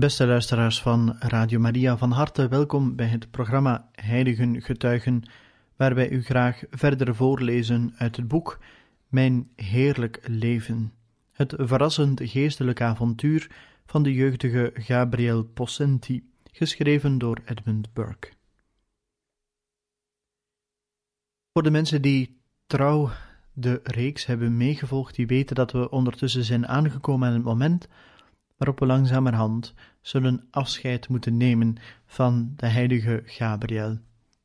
Beste luisteraars van Radio Maria, van harte welkom bij het programma Heiligen Getuigen, waar wij u graag verder voorlezen uit het boek Mijn Heerlijk Leven, het verrassend geestelijk avontuur van de jeugdige Gabriel Possenti, geschreven door Edmund Burke. Voor de mensen die trouw de reeks hebben meegevolgd, die weten dat we ondertussen zijn aangekomen aan het moment waarop we langzamerhand zullen afscheid moeten nemen van de heilige Gabriel.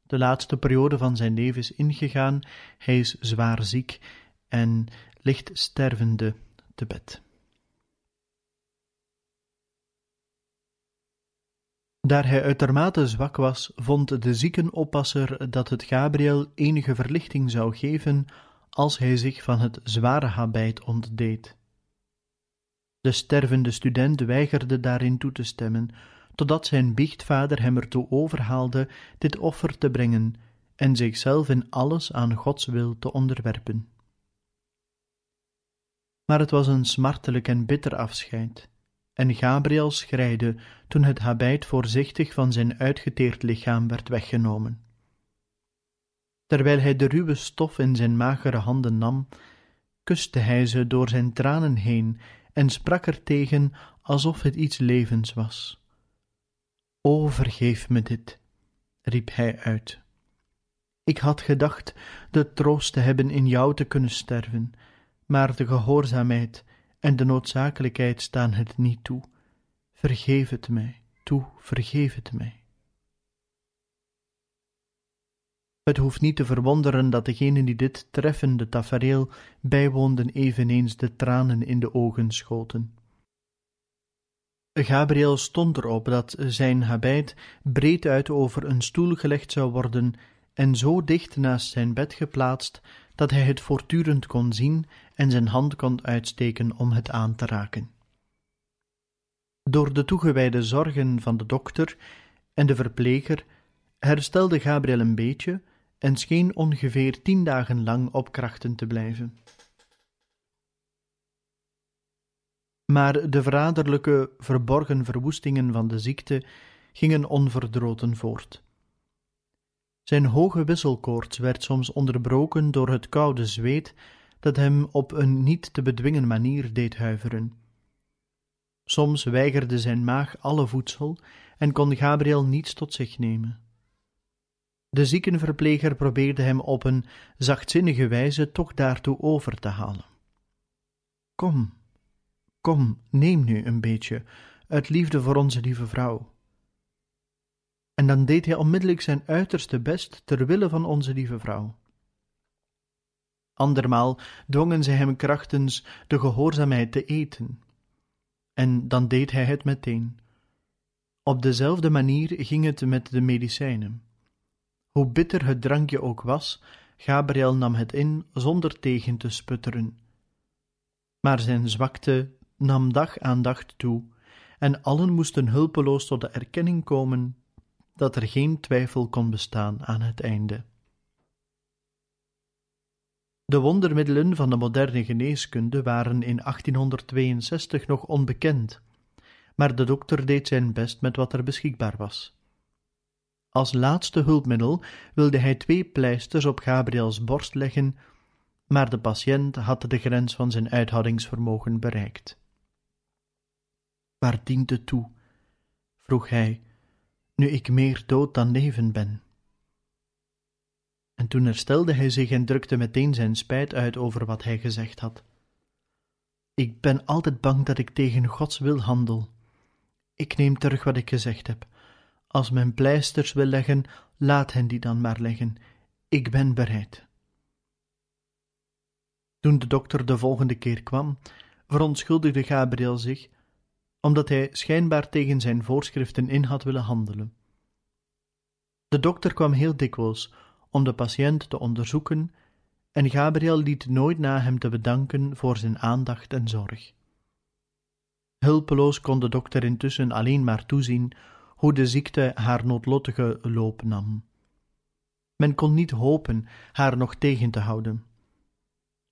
De laatste periode van zijn leven is ingegaan, hij is zwaar ziek en ligt stervende te bed. Daar hij uitermate zwak was, vond de ziekenoppasser dat het Gabriel enige verlichting zou geven als hij zich van het zware habit ontdeed. De stervende student weigerde daarin toe te stemmen, totdat zijn biechtvader hem ertoe overhaalde dit offer te brengen en zichzelf in alles aan Gods wil te onderwerpen. Maar het was een smartelijk en bitter afscheid, en Gabriel schreide toen het habit voorzichtig van zijn uitgeteerd lichaam werd weggenomen. Terwijl hij de ruwe stof in zijn magere handen nam, kuste hij ze door zijn tranen heen en sprak er tegen alsof het iets levens was. O, vergeef me dit, riep hij uit. Ik had gedacht de troost te hebben in jou te kunnen sterven, maar de gehoorzaamheid en de noodzakelijkheid staan het niet toe. Vergeef het mij, toe, vergeef het mij. Het hoeft niet te verwonderen dat degenen die dit treffende tafereel bijwoonden eveneens de tranen in de ogen schoten. Gabriel stond erop dat zijn habit breed uit over een stoel gelegd zou worden en zo dicht naast zijn bed geplaatst dat hij het voortdurend kon zien en zijn hand kon uitsteken om het aan te raken. Door de toegewijde zorgen van de dokter en de verpleger herstelde Gabriel een beetje, en scheen ongeveer tien dagen lang op krachten te blijven. Maar de verraderlijke, verborgen verwoestingen van de ziekte gingen onverdroten voort. Zijn hoge wisselkoorts werd soms onderbroken door het koude zweet dat hem op een niet te bedwingen manier deed huiveren. Soms weigerde zijn maag alle voedsel en kon Gabriel niets tot zich nemen. De ziekenverpleger probeerde hem op een zachtzinnige wijze toch daartoe over te halen. Kom, kom, neem nu een beetje, uit liefde voor onze lieve vrouw. En dan deed hij onmiddellijk zijn uiterste best ter wille van onze lieve vrouw. Andermaal dwongen zij hem krachtens de gehoorzaamheid te eten. En dan deed hij het meteen. Op dezelfde manier ging het met de medicijnen. Hoe bitter het drankje ook was, Gabriel nam het in zonder tegen te sputteren. Maar zijn zwakte nam dag aan dag toe, en allen moesten hulpeloos tot de erkenning komen dat er geen twijfel kon bestaan aan het einde. De wondermiddelen van de moderne geneeskunde waren in 1862 nog onbekend, maar de dokter deed zijn best met wat er beschikbaar was. Als laatste hulpmiddel wilde hij twee pleisters op Gabriels borst leggen, maar de patiënt had de grens van zijn uithoudingsvermogen bereikt. Waar dient het toe? vroeg hij, nu ik meer dood dan leven ben. En toen herstelde hij zich en drukte meteen zijn spijt uit over wat hij gezegd had. Ik ben altijd bang dat ik tegen Gods wil handel. Ik neem terug wat ik gezegd heb. Als men pleisters wil leggen, laat hen die dan maar leggen. Ik ben bereid. Toen de dokter de volgende keer kwam, verontschuldigde Gabriel zich, omdat hij schijnbaar tegen zijn voorschriften in had willen handelen. De dokter kwam heel dikwijls om de patiënt te onderzoeken, en Gabriel liet nooit na hem te bedanken voor zijn aandacht en zorg. Hulpeloos kon de dokter intussen alleen maar toezien hoe de ziekte haar noodlottige loop nam. Men kon niet hopen haar nog tegen te houden.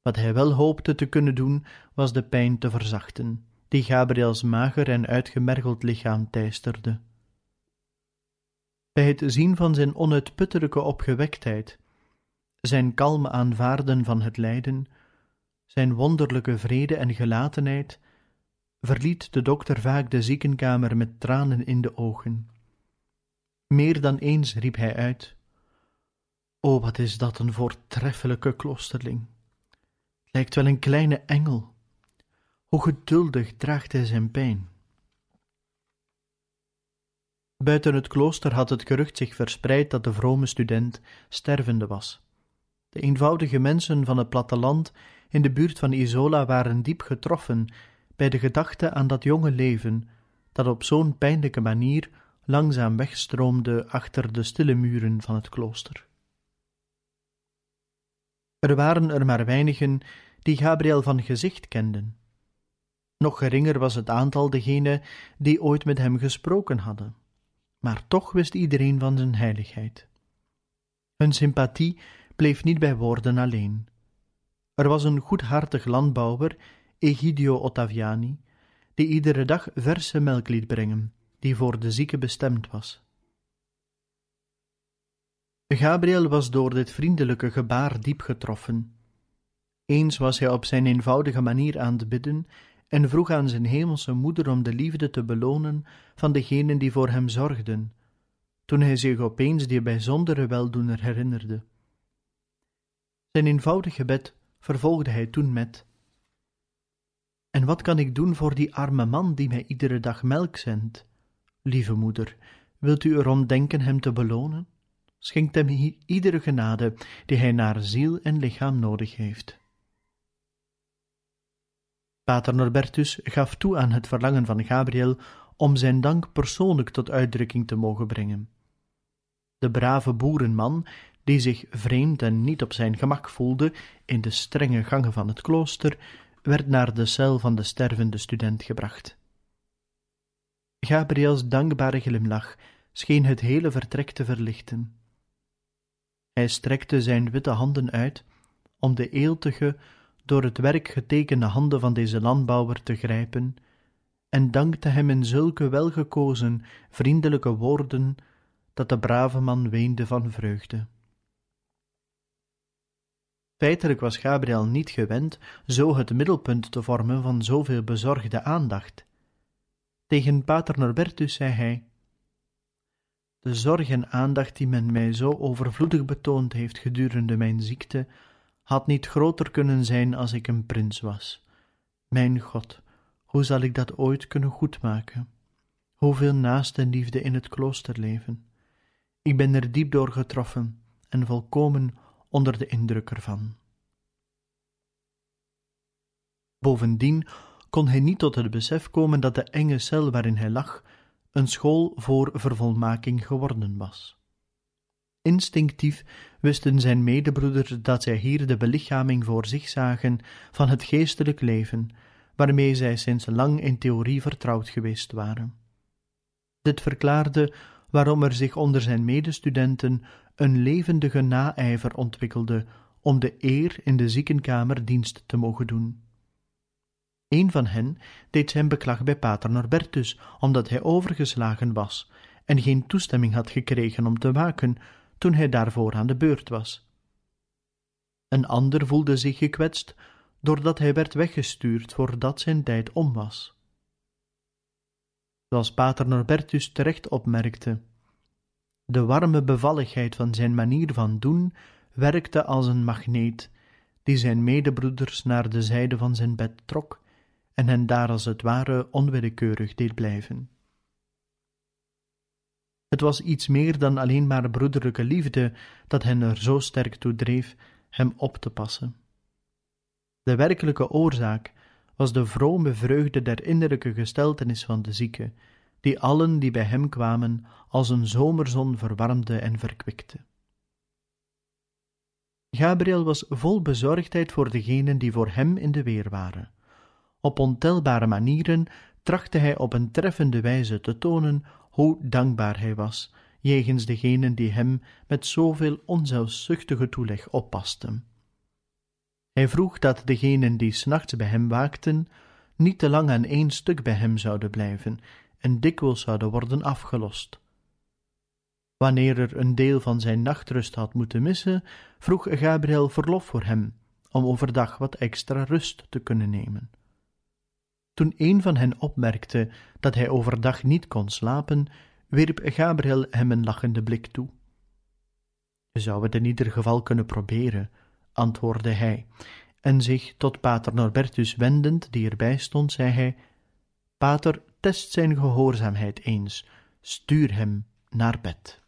Wat hij wel hoopte te kunnen doen, was de pijn te verzachten, die Gabriels mager en uitgemergeld lichaam teisterde. Bij het zien van zijn onuitputtelijke opgewektheid, zijn kalme aanvaarden van het lijden, zijn wonderlijke vrede en gelatenheid, verliet de dokter vaak de ziekenkamer met tranen in de ogen. Meer dan eens riep hij uit: O, wat is dat een voortreffelijke kloosterling! Lijkt wel een kleine engel. Hoe geduldig draagt hij zijn pijn. Buiten het klooster had het gerucht zich verspreid dat de vrome student stervende was. De eenvoudige mensen van het platteland in de buurt van Isola waren diep getroffen bij de gedachte aan dat jonge leven dat op zo'n pijnlijke manier langzaam wegstroomde achter de stille muren van het klooster. Er waren er maar weinigen die Gabriel van gezicht kenden. Nog geringer was het aantal degenen die ooit met hem gesproken hadden, maar toch wist iedereen van zijn heiligheid. Hun sympathie bleef niet bij woorden alleen. Er was een goedhartig landbouwer Egidio Ottaviani, die iedere dag verse melk liet brengen, die voor de zieke bestemd was. Gabriel was door dit vriendelijke gebaar diep getroffen. Eens was hij op zijn eenvoudige manier aan het bidden en vroeg aan zijn hemelse moeder om de liefde te belonen van degenen die voor hem zorgden, toen hij zich opeens die bijzondere weldoener herinnerde. Zijn eenvoudig gebed vervolgde hij toen met en wat kan ik doen voor die arme man die mij iedere dag melk zendt? Lieve moeder, wilt u erom denken hem te belonen? Schenkt hem iedere genade die hij naar ziel en lichaam nodig heeft. Pater Norbertus gaf toe aan het verlangen van Gabriel om zijn dank persoonlijk tot uitdrukking te mogen brengen. De brave boerenman, die zich vreemd en niet op zijn gemak voelde in de strenge gangen van het klooster, werd naar de cel van de stervende student gebracht. Gabriels dankbare glimlach scheen het hele vertrek te verlichten. Hij strekte zijn witte handen uit om de eeltige, door het werk getekende handen van deze landbouwer te grijpen en dankte hem in zulke welgekozen, vriendelijke woorden dat de brave man weende van vreugde. Feitelijk was Gabriel niet gewend zo het middelpunt te vormen van zoveel bezorgde aandacht. Tegen pater Norbertus zei hij: De zorg en aandacht die men mij zo overvloedig betoond heeft gedurende mijn ziekte, had niet groter kunnen zijn als ik een prins was. Mijn God, hoe zal ik dat ooit kunnen goedmaken? Hoeveel naaste liefde in het kloosterleven. Ik ben er diep door getroffen en volkomen onder de indruk ervan. Bovendien kon hij niet tot het besef komen dat de enge cel waarin hij lag een school voor vervolmaking geworden was. Instinctief wisten zijn medebroeders dat zij hier de belichaming voor zich zagen van het geestelijk leven, waarmee zij sinds lang in theorie vertrouwd geweest waren. Dit verklaarde waarom er zich onder zijn medestudenten een levendige naijver ontwikkelde om de eer in de ziekenkamer dienst te mogen doen. Een van hen deed zijn beklag bij pater Norbertus, omdat hij overgeslagen was en geen toestemming had gekregen om te waken toen hij daarvoor aan de beurt was. Een ander voelde zich gekwetst doordat hij werd weggestuurd voordat zijn tijd om was. Zoals pater Norbertus terecht opmerkte, de warme bevalligheid van zijn manier van doen werkte als een magneet, die zijn medebroeders naar de zijde van zijn bed trok en hen daar als het ware onwillekeurig deed blijven. Het was iets meer dan alleen maar broederlijke liefde dat hen er zo sterk toe dreef hem op te passen. De werkelijke oorzaak was de vrome vreugde der innerlijke gesteltenis van de zieke, die allen die bij hem kwamen als een zomerzon verwarmde en verkwikte. Gabriel was vol bezorgdheid voor degenen die voor hem in de weer waren. Op ontelbare manieren trachtte hij op een treffende wijze te tonen hoe dankbaar hij was jegens degenen die hem met zoveel onzelfzuchtige toeleg oppasten. Hij vroeg dat degenen die s nachts bij hem waakten, niet te lang aan één stuk bij hem zouden blijven en dikwijls zouden worden afgelost. Wanneer er een deel van zijn nachtrust had moeten missen, vroeg Gabriel verlof voor hem, om overdag wat extra rust te kunnen nemen. Toen een van hen opmerkte dat hij overdag niet kon slapen, wierp Gabriel hem een lachende blik toe. Je zou het in ieder geval kunnen proberen, antwoordde hij, en zich tot pater Norbertus wendend, die erbij stond, zei hij: Pater, test zijn gehoorzaamheid eens, stuur hem naar bed.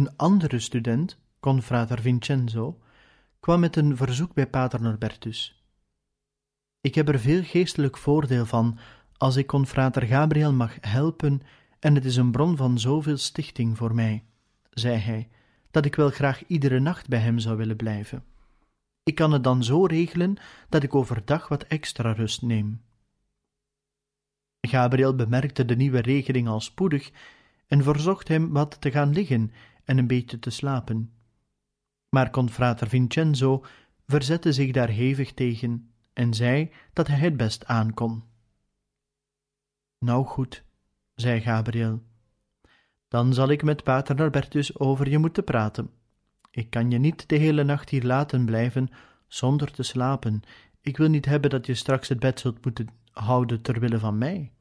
Een andere student, confrater Vincenzo, kwam met een verzoek bij pater Norbertus. Ik heb er veel geestelijk voordeel van als ik confrater Gabriel mag helpen en het is een bron van zoveel stichting voor mij, zei hij, dat ik wel graag iedere nacht bij hem zou willen blijven. Ik kan het dan zo regelen dat ik overdag wat extra rust neem. Gabriel bemerkte de nieuwe regeling al spoedig en verzocht hem wat te gaan liggen en een beetje te slapen. Maar confrater Vincenzo verzette zich daar hevig tegen en zei dat hij het best aankon. Nou goed, zei Gabriel, dan zal ik met pater Norbertus over je moeten praten. Ik kan je niet de hele nacht hier laten blijven zonder te slapen. Ik wil niet hebben dat je straks het bed zult moeten houden ter wille van mij.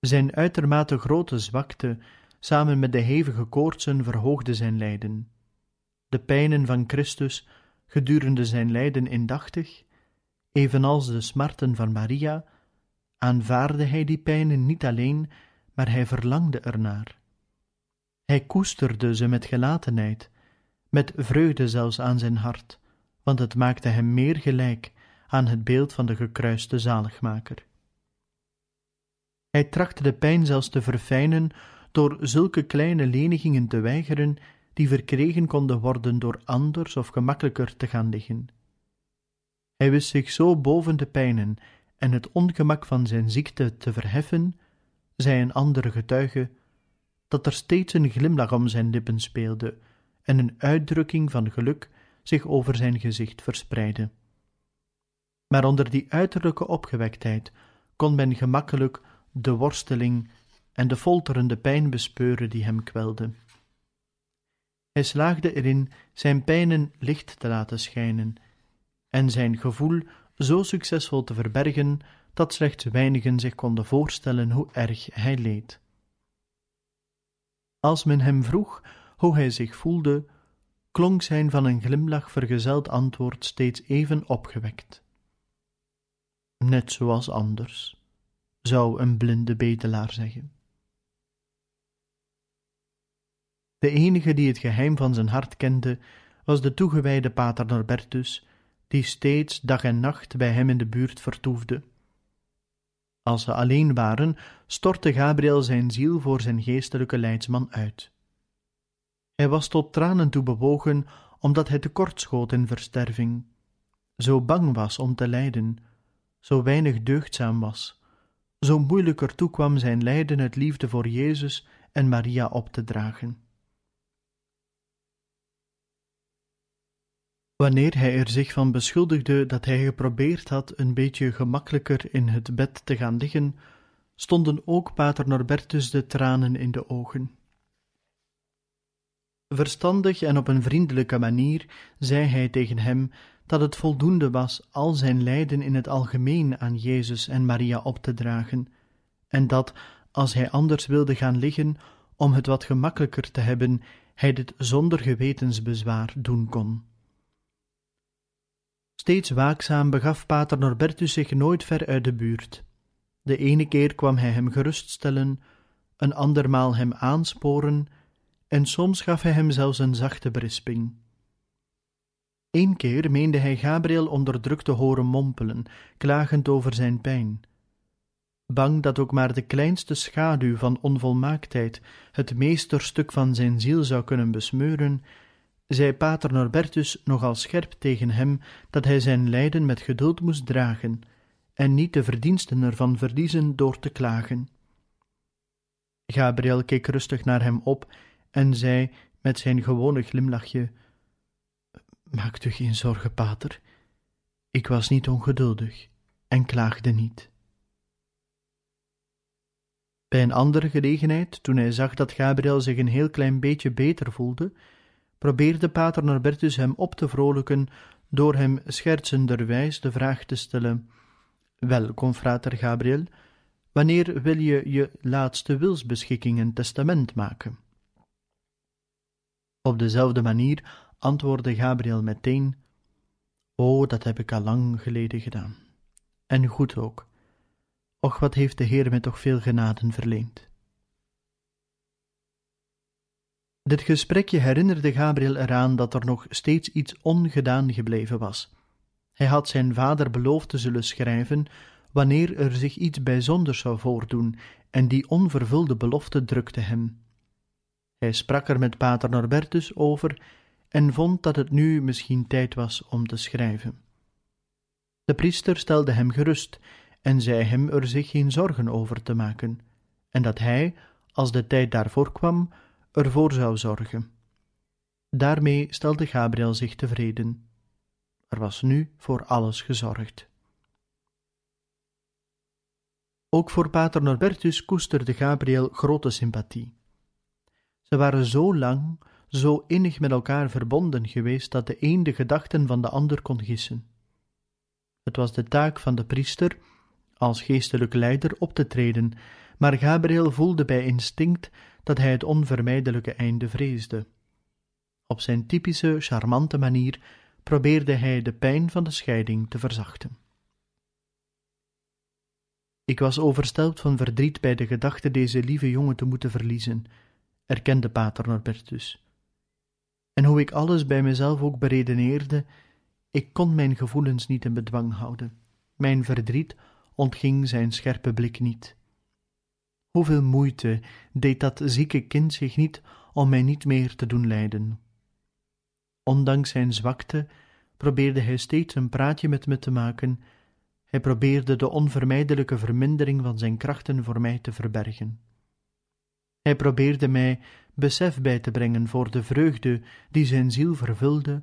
Zijn uitermate grote zwakte samen met de hevige koortsen verhoogde zijn lijden. De pijnen van Christus gedurende zijn lijden indachtig, evenals de smarten van Maria, aanvaarde hij die pijnen niet alleen, maar hij verlangde ernaar. Hij koesterde ze met gelatenheid, met vreugde zelfs aan zijn hart, want het maakte hem meer gelijk aan het beeld van de gekruiste zaligmaker. Hij trachtte de pijn zelfs te verfijnen door zulke kleine lenigingen te weigeren die verkregen konden worden door anders of gemakkelijker te gaan liggen. Hij wist zich zo boven de pijnen en het ongemak van zijn ziekte te verheffen, zei een andere getuige, dat er steeds een glimlach om zijn lippen speelde en een uitdrukking van geluk zich over zijn gezicht verspreidde. Maar onder die uiterlijke opgewektheid kon men gemakkelijk de worsteling en de folterende pijn bespeuren die hem kwelde. Hij slaagde erin zijn pijnen licht te laten schijnen en zijn gevoel zo succesvol te verbergen dat slechts weinigen zich konden voorstellen hoe erg hij leed. Als men hem vroeg hoe hij zich voelde, klonk zijn van een glimlach vergezeld antwoord steeds even opgewekt. Net zoals anders, zou een blinde bedelaar zeggen. De enige die het geheim van zijn hart kende, was de toegewijde pater Norbertus, die steeds dag en nacht bij hem in de buurt vertoefde. Als ze alleen waren, stortte Gabriel zijn ziel voor zijn geestelijke leidsman uit. Hij was tot tranen toe bewogen, omdat hij tekortschoot in versterving, zo bang was om te lijden, zo weinig deugdzaam was, zo moeilijker toekwam zijn lijden het liefde voor Jezus en Maria op te dragen. Wanneer hij er zich van beschuldigde dat hij geprobeerd had een beetje gemakkelijker in het bed te gaan liggen, stonden ook pater Norbertus de tranen in de ogen. Verstandig en op een vriendelijke manier zei hij tegen hem dat het voldoende was al zijn lijden in het algemeen aan Jezus en Maria op te dragen, en dat, als hij anders wilde gaan liggen, om het wat gemakkelijker te hebben, hij dit zonder gewetensbezwaar doen kon. Steeds waakzaam begaf pater Norbertus zich nooit ver uit de buurt. De ene keer kwam hij hem geruststellen, een andermaal hem aansporen, en soms gaf hij hem zelfs een zachte berisping. Eén keer meende hij Gabriel onderdrukt te horen mompelen, klagend over zijn pijn. Bang dat ook maar de kleinste schaduw van onvolmaaktheid het meesterstuk van zijn ziel zou kunnen besmeuren, zei pater Norbertus nogal scherp tegen hem dat hij zijn lijden met geduld moest dragen en niet de verdiensten ervan verliezen door te klagen. Gabriel keek rustig naar hem op en zei met zijn gewone glimlachje: Maak u geen zorgen, pater. Ik was niet ongeduldig en klaagde niet. Bij een andere gelegenheid, toen hij zag dat Gabriel zich een heel klein beetje beter voelde, probeerde pater Norbertus hem op te vrolijken door hem schertsenderwijs de vraag te stellen: Wel, confrater Gabriel, wanneer wil je je laatste wilsbeschikking en testament maken? Op dezelfde manier antwoordde Gabriel meteen: O, dat heb ik al lang geleden gedaan. En goed ook. Och, wat heeft de Heer mij toch veel genaden verleend. Dit gesprekje herinnerde Gabriel eraan dat er nog steeds iets ongedaan gebleven was. Hij had zijn vader beloofd te zullen schrijven wanneer er zich iets bijzonders zou voordoen, en die onvervulde belofte drukte hem. Hij sprak er met pater Norbertus over en vond dat het nu misschien tijd was om te schrijven. De priester stelde hem gerust en zei hem er zich geen zorgen over te maken, en dat hij, als de tijd daarvoor kwam, ervoor zou zorgen. Daarmee stelde Gabriel zich tevreden. Er was nu voor alles gezorgd. Ook voor pater Norbertus koesterde Gabriel grote sympathie. Ze waren zo lang, zo innig met elkaar verbonden geweest dat de een de gedachten van de ander kon gissen. Het was de taak van de priester, als geestelijk leider, op te treden, maar Gabriel voelde bij instinct dat hij het onvermijdelijke einde vreesde. Op zijn typische, charmante manier probeerde hij de pijn van de scheiding te verzachten. Ik was overstelpt van verdriet bij de gedachte deze lieve jongen te moeten verliezen, erkende pater Norbertus. En hoe ik alles bij mezelf ook beredeneerde, ik kon mijn gevoelens niet in bedwang houden. Mijn verdriet ontging zijn scherpe blik niet. Hoeveel moeite deed dat zieke kind zich niet om mij niet meer te doen lijden. Ondanks zijn zwakte probeerde hij steeds een praatje met me te maken. Hij probeerde de onvermijdelijke vermindering van zijn krachten voor mij te verbergen. Hij probeerde mij besef bij te brengen voor de vreugde die zijn ziel vervulde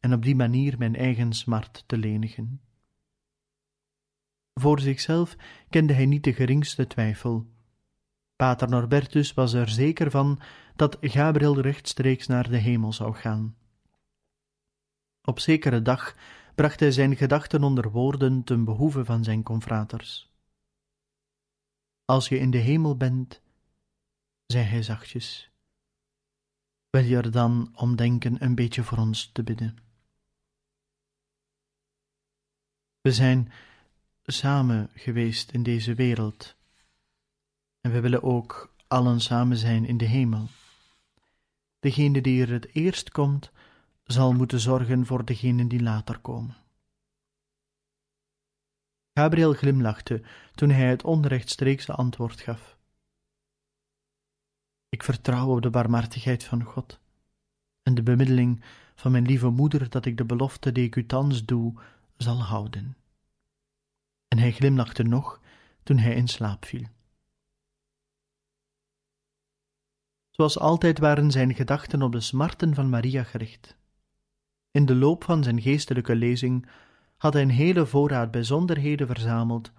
en op die manier mijn eigen smart te lenigen. Voor zichzelf kende hij niet de geringste twijfel. Pater Norbertus was er zeker van dat Gabriel rechtstreeks naar de hemel zou gaan. Op zekere dag bracht hij zijn gedachten onder woorden ten behoeve van zijn confraters. Als je in de hemel bent, zei hij zachtjes, wil je er dan om denken een beetje voor ons te bidden? We zijn samen geweest in deze wereld en we willen ook allen samen zijn in de hemel. Degene die er het eerst komt, zal moeten zorgen voor degenen die later komen. Gabriel glimlachte toen hij het onrechtstreekse antwoord gaf. Ik vertrouw op de barmhartigheid van God en de bemiddeling van mijn lieve moeder dat ik de belofte die ik u thans doe, zal houden. En hij glimlachte nog toen hij in slaap viel. Zoals altijd waren zijn gedachten op de smarten van Maria gericht. In de loop van zijn geestelijke lezing had hij een hele voorraad bijzonderheden verzameld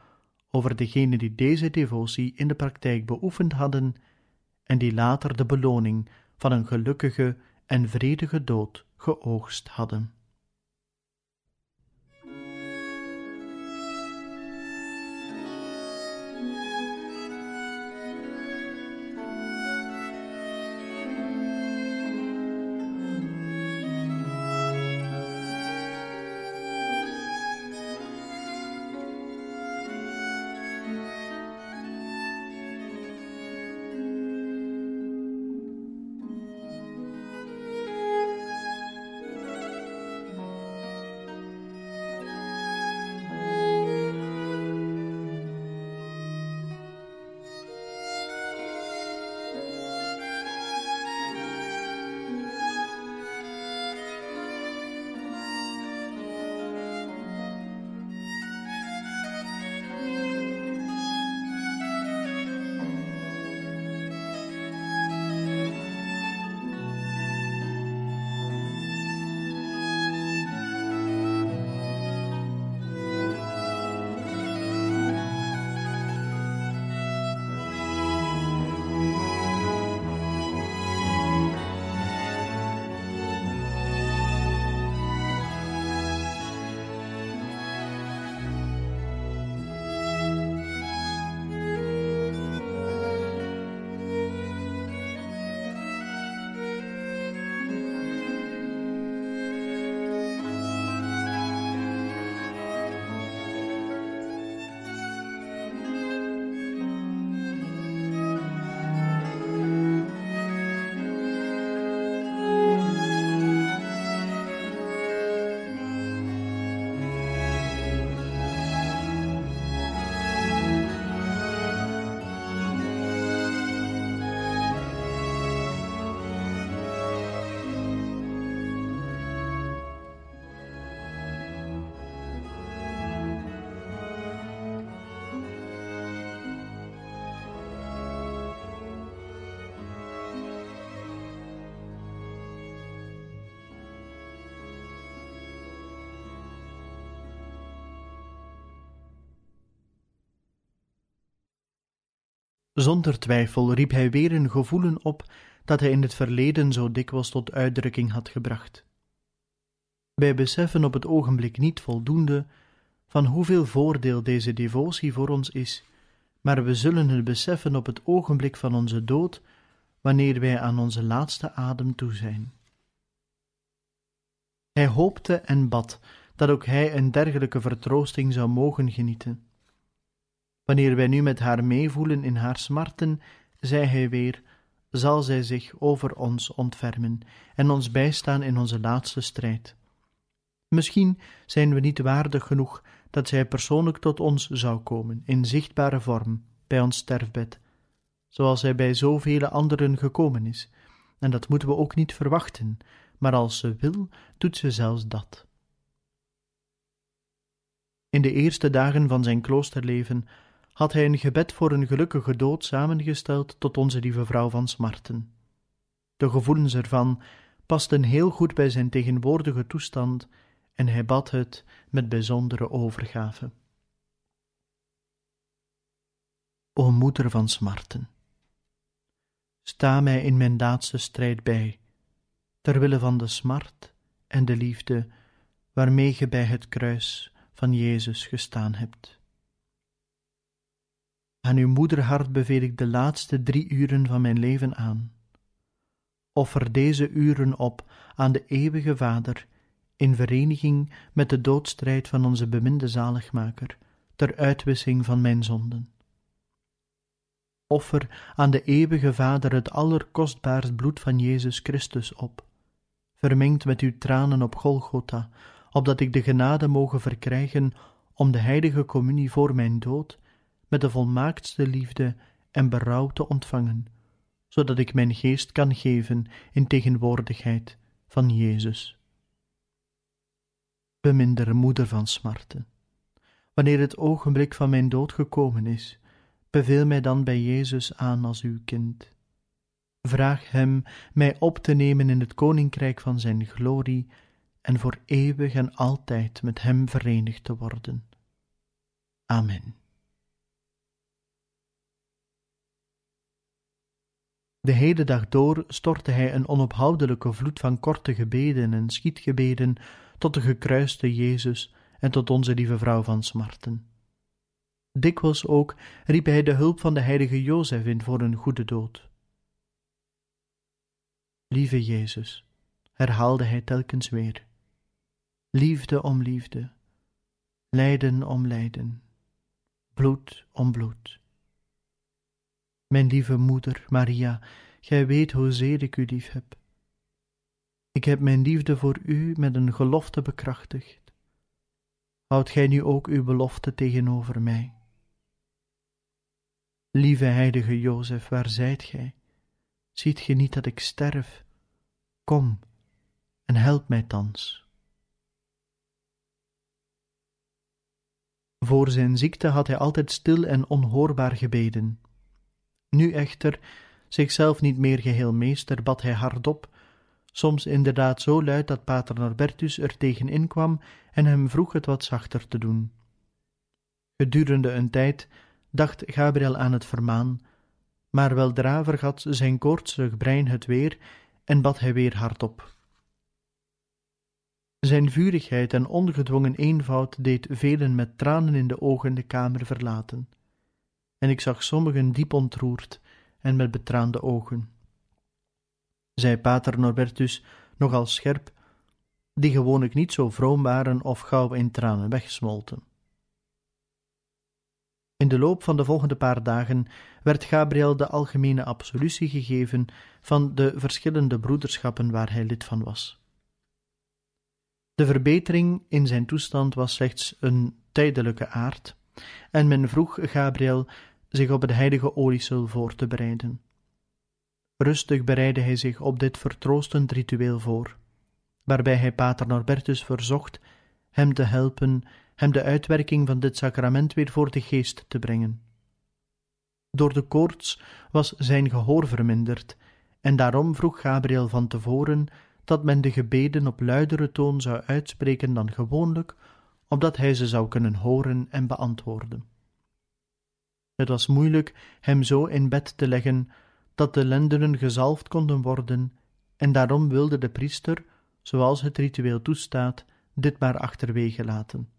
over degenen die deze devotie in de praktijk beoefend hadden en die later de beloning van een gelukkige en vredige dood geoogst hadden. Zonder twijfel riep hij weer een gevoelen op dat hij in het verleden zo dikwijls tot uitdrukking had gebracht. Wij beseffen op het ogenblik niet voldoende van hoeveel voordeel deze devotie voor ons is, maar we zullen het beseffen op het ogenblik van onze dood, wanneer wij aan onze laatste adem toe zijn. Hij hoopte en bad dat ook hij een dergelijke vertroosting zou mogen genieten. Wanneer wij nu met haar meevoelen in haar smarten, zei hij weer, zal zij zich over ons ontfermen en ons bijstaan in onze laatste strijd. Misschien zijn we niet waardig genoeg dat zij persoonlijk tot ons zou komen, in zichtbare vorm, bij ons sterfbed, zoals hij bij zoveel anderen gekomen is, en dat moeten we ook niet verwachten, maar als ze wil, doet ze zelfs dat. In de eerste dagen van zijn kloosterleven had hij een gebed voor een gelukkige dood samengesteld tot onze lieve vrouw van Smarten. De gevoelens ervan pasten heel goed bij zijn tegenwoordige toestand en hij bad het met bijzondere overgave. O moeder van smarten, sta mij in mijn laatste strijd bij, ter wille van de smart en de liefde waarmee ge bij het kruis van Jezus gestaan hebt. Aan uw moederhart beveel ik de laatste drie uren van mijn leven aan. Offer deze uren op aan de eeuwige Vader in vereniging met de doodstrijd van onze beminde zaligmaker, ter uitwissing van mijn zonden. Offer aan de eeuwige Vader het allerkostbaarst bloed van Jezus Christus op, vermengd met uw tranen op Golgotha, opdat ik de genade moge verkrijgen om de heilige communie voor mijn dood met de volmaaktste liefde en berouw te ontvangen, zodat ik mijn geest kan geven in tegenwoordigheid van Jezus. Bemindere moeder van smarten, wanneer het ogenblik van mijn dood gekomen is, beveel mij dan bij Jezus aan als uw kind. Vraag Hem mij op te nemen in het koninkrijk van Zijn glorie en voor eeuwig en altijd met Hem verenigd te worden. Amen. De hele dag door stortte hij een onophoudelijke vloed van korte gebeden en schietgebeden tot de gekruiste Jezus en tot onze lieve vrouw van smarten. Dikwijls ook riep hij de hulp van de heilige Jozef in voor een goede dood. Lieve Jezus, herhaalde hij telkens weer, liefde om liefde, lijden om lijden, bloed om bloed. Mijn lieve moeder, Maria, gij weet hoezeer ik u lief heb. Ik heb mijn liefde voor u met een gelofte bekrachtigd. Houd gij nu ook uw belofte tegenover mij. Lieve heilige Jozef, waar zijt gij? Ziet ge niet dat ik sterf? Kom en help mij thans. Voor zijn ziekte had hij altijd stil en onhoorbaar gebeden. Nu echter, zichzelf niet meer geheel meester, bad hij hardop, soms inderdaad zo luid dat pater Norbertus er tegen inkwam en hem vroeg het wat zachter te doen. Gedurende een tijd dacht Gabriel aan het vermaan, maar weldra vergat zijn koortsig brein het weer en bad hij weer hardop. Zijn vurigheid en ongedwongen eenvoud deed velen met tranen in de ogen de kamer verlaten, en ik zag sommigen diep ontroerd en met betraande ogen. Zei pater Norbertus nogal scherp, die gewoonlijk niet zo vroom waren of gauw in tranen wegsmolten. In de loop van de volgende paar dagen werd Gabriel de algemene absolutie gegeven van de verschillende broederschappen waar hij lid van was. De verbetering in zijn toestand was slechts een tijdelijke aard, en men vroeg Gabriel zich op het heilige oliesel voor te bereiden. Rustig bereidde hij zich op dit vertroostend ritueel voor, waarbij hij pater Norbertus verzocht hem te helpen hem de uitwerking van dit sacrament weer voor de geest te brengen. Door de koorts was zijn gehoor verminderd, en daarom vroeg Gabriel van tevoren dat men de gebeden op luidere toon zou uitspreken dan gewoonlijk, opdat hij ze zou kunnen horen en beantwoorden. Het was moeilijk hem zo in bed te leggen dat de lendenen gezalfd konden worden, en daarom wilde de priester, zoals het ritueel toestaat, dit maar achterwege laten.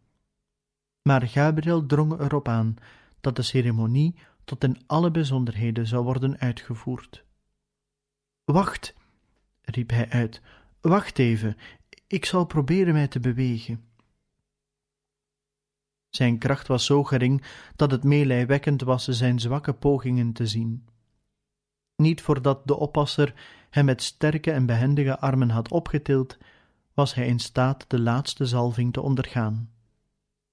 Maar Gabriel drong erop aan dat de ceremonie tot in alle bijzonderheden zou worden uitgevoerd. Wacht, riep hij uit, wacht even, ik zal proberen mij te bewegen. Zijn kracht was zo gering dat het meelijwekkend was zijn zwakke pogingen te zien. Niet voordat de oppasser hem met sterke en behendige armen had opgetild, was hij in staat de laatste zalving te ondergaan.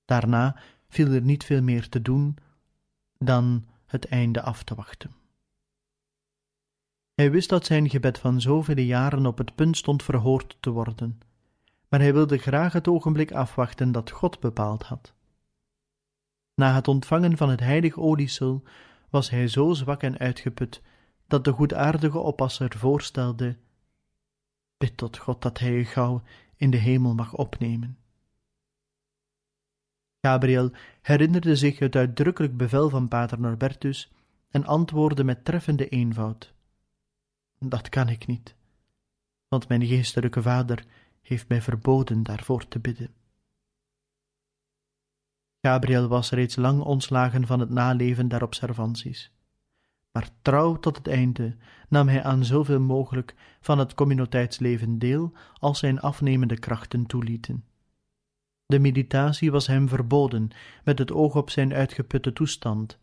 Daarna viel er niet veel meer te doen dan het einde af te wachten. Hij wist dat zijn gebed van zoveel jaren op het punt stond verhoord te worden, maar hij wilde graag het ogenblik afwachten dat God bepaald had. Na het ontvangen van het heilig oliesel was hij zo zwak en uitgeput dat de goedaardige oppasser voorstelde: Bid tot God dat hij je gauw in de hemel mag opnemen. Gabriel herinnerde zich het uitdrukkelijk bevel van pater Norbertus en antwoordde met treffende eenvoud: Dat kan ik niet, want mijn geestelijke vader heeft mij verboden daarvoor te bidden. Gabriel was reeds lang ontslagen van het naleven der observanties. Maar trouw tot het einde nam hij aan zoveel mogelijk van het communiteitsleven deel als zijn afnemende krachten toelieten. De meditatie was hem verboden met het oog op zijn uitgeputte toestand,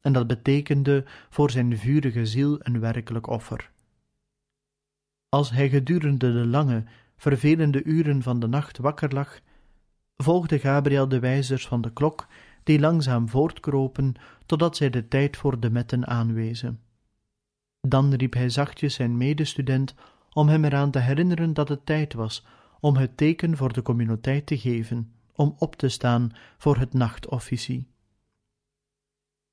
en dat betekende voor zijn vurige ziel een werkelijk offer. Als hij gedurende de lange, vervelende uren van de nacht wakker lag, volgde Gabriel de wijzers van de klok, die langzaam voortkropen totdat zij de tijd voor de metten aanwezen. Dan riep hij zachtjes zijn medestudent om hem eraan te herinneren dat het tijd was om het teken voor de communiteit te geven, om op te staan voor het nachtofficie.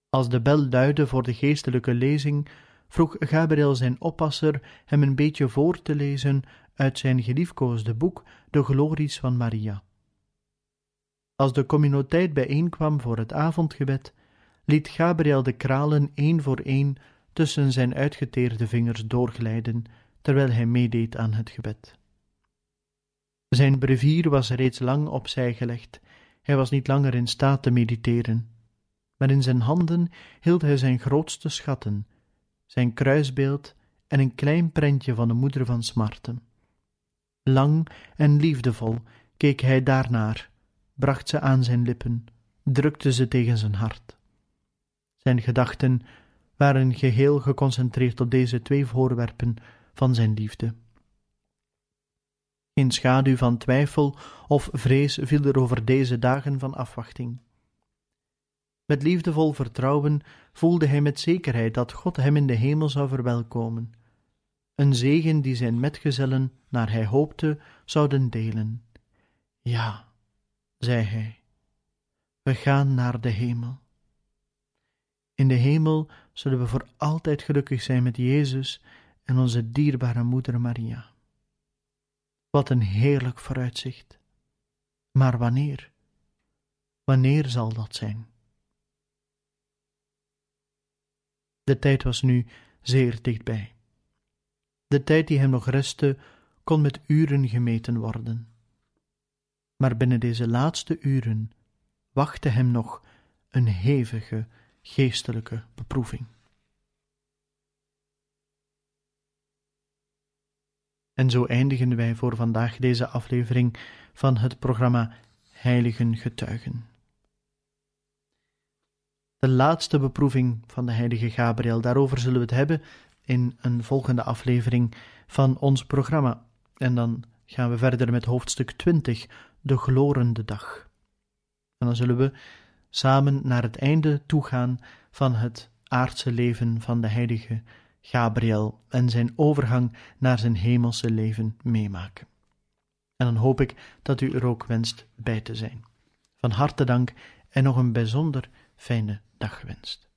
Als de bel luidde voor de geestelijke lezing, vroeg Gabriel zijn oppasser hem een beetje voor te lezen uit zijn geliefkoosde boek De Glories van Maria. Als de communiteit bijeenkwam voor het avondgebed, liet Gabriel de kralen één voor één tussen zijn uitgeteerde vingers doorglijden, terwijl hij meedeed aan het gebed. Zijn brevier was reeds lang opzij gelegd, hij was niet langer in staat te mediteren, maar in zijn handen hield hij zijn grootste schatten, zijn kruisbeeld en een klein prentje van de moeder van smarten. Lang en liefdevol keek hij daarnaar, bracht ze aan zijn lippen, drukte ze tegen zijn hart. Zijn gedachten waren geheel geconcentreerd op deze twee voorwerpen van zijn liefde. Geen schaduw van twijfel of vrees viel er over deze dagen van afwachting. Met liefdevol vertrouwen voelde hij met zekerheid dat God hem in de hemel zou verwelkomen, een zegen die zijn metgezellen, naar hij hoopte, zouden delen. Ja, zei hij, we gaan naar de hemel. In de hemel zullen we voor altijd gelukkig zijn met Jezus en onze dierbare moeder Maria. Wat een heerlijk vooruitzicht. Maar wanneer? Wanneer zal dat zijn? De tijd was nu zeer dichtbij. De tijd die hem nog restte, kon met uren gemeten worden. Maar binnen deze laatste uren wachtte hem nog een hevige geestelijke beproeving. En zo eindigen wij voor vandaag deze aflevering van het programma Heiligen Getuigen. De laatste beproeving van de heilige Gabriel, daarover zullen we het hebben in een volgende aflevering van ons programma. En dan gaan we verder met hoofdstuk 20, de glorende dag. En dan zullen we samen naar het einde toegaan van het aardse leven van de heilige Gabriel en zijn overgang naar zijn hemelse leven meemaken. En dan hoop ik dat u er ook wenst bij te zijn. Van harte dank en nog een bijzonder fijne dag gewenst.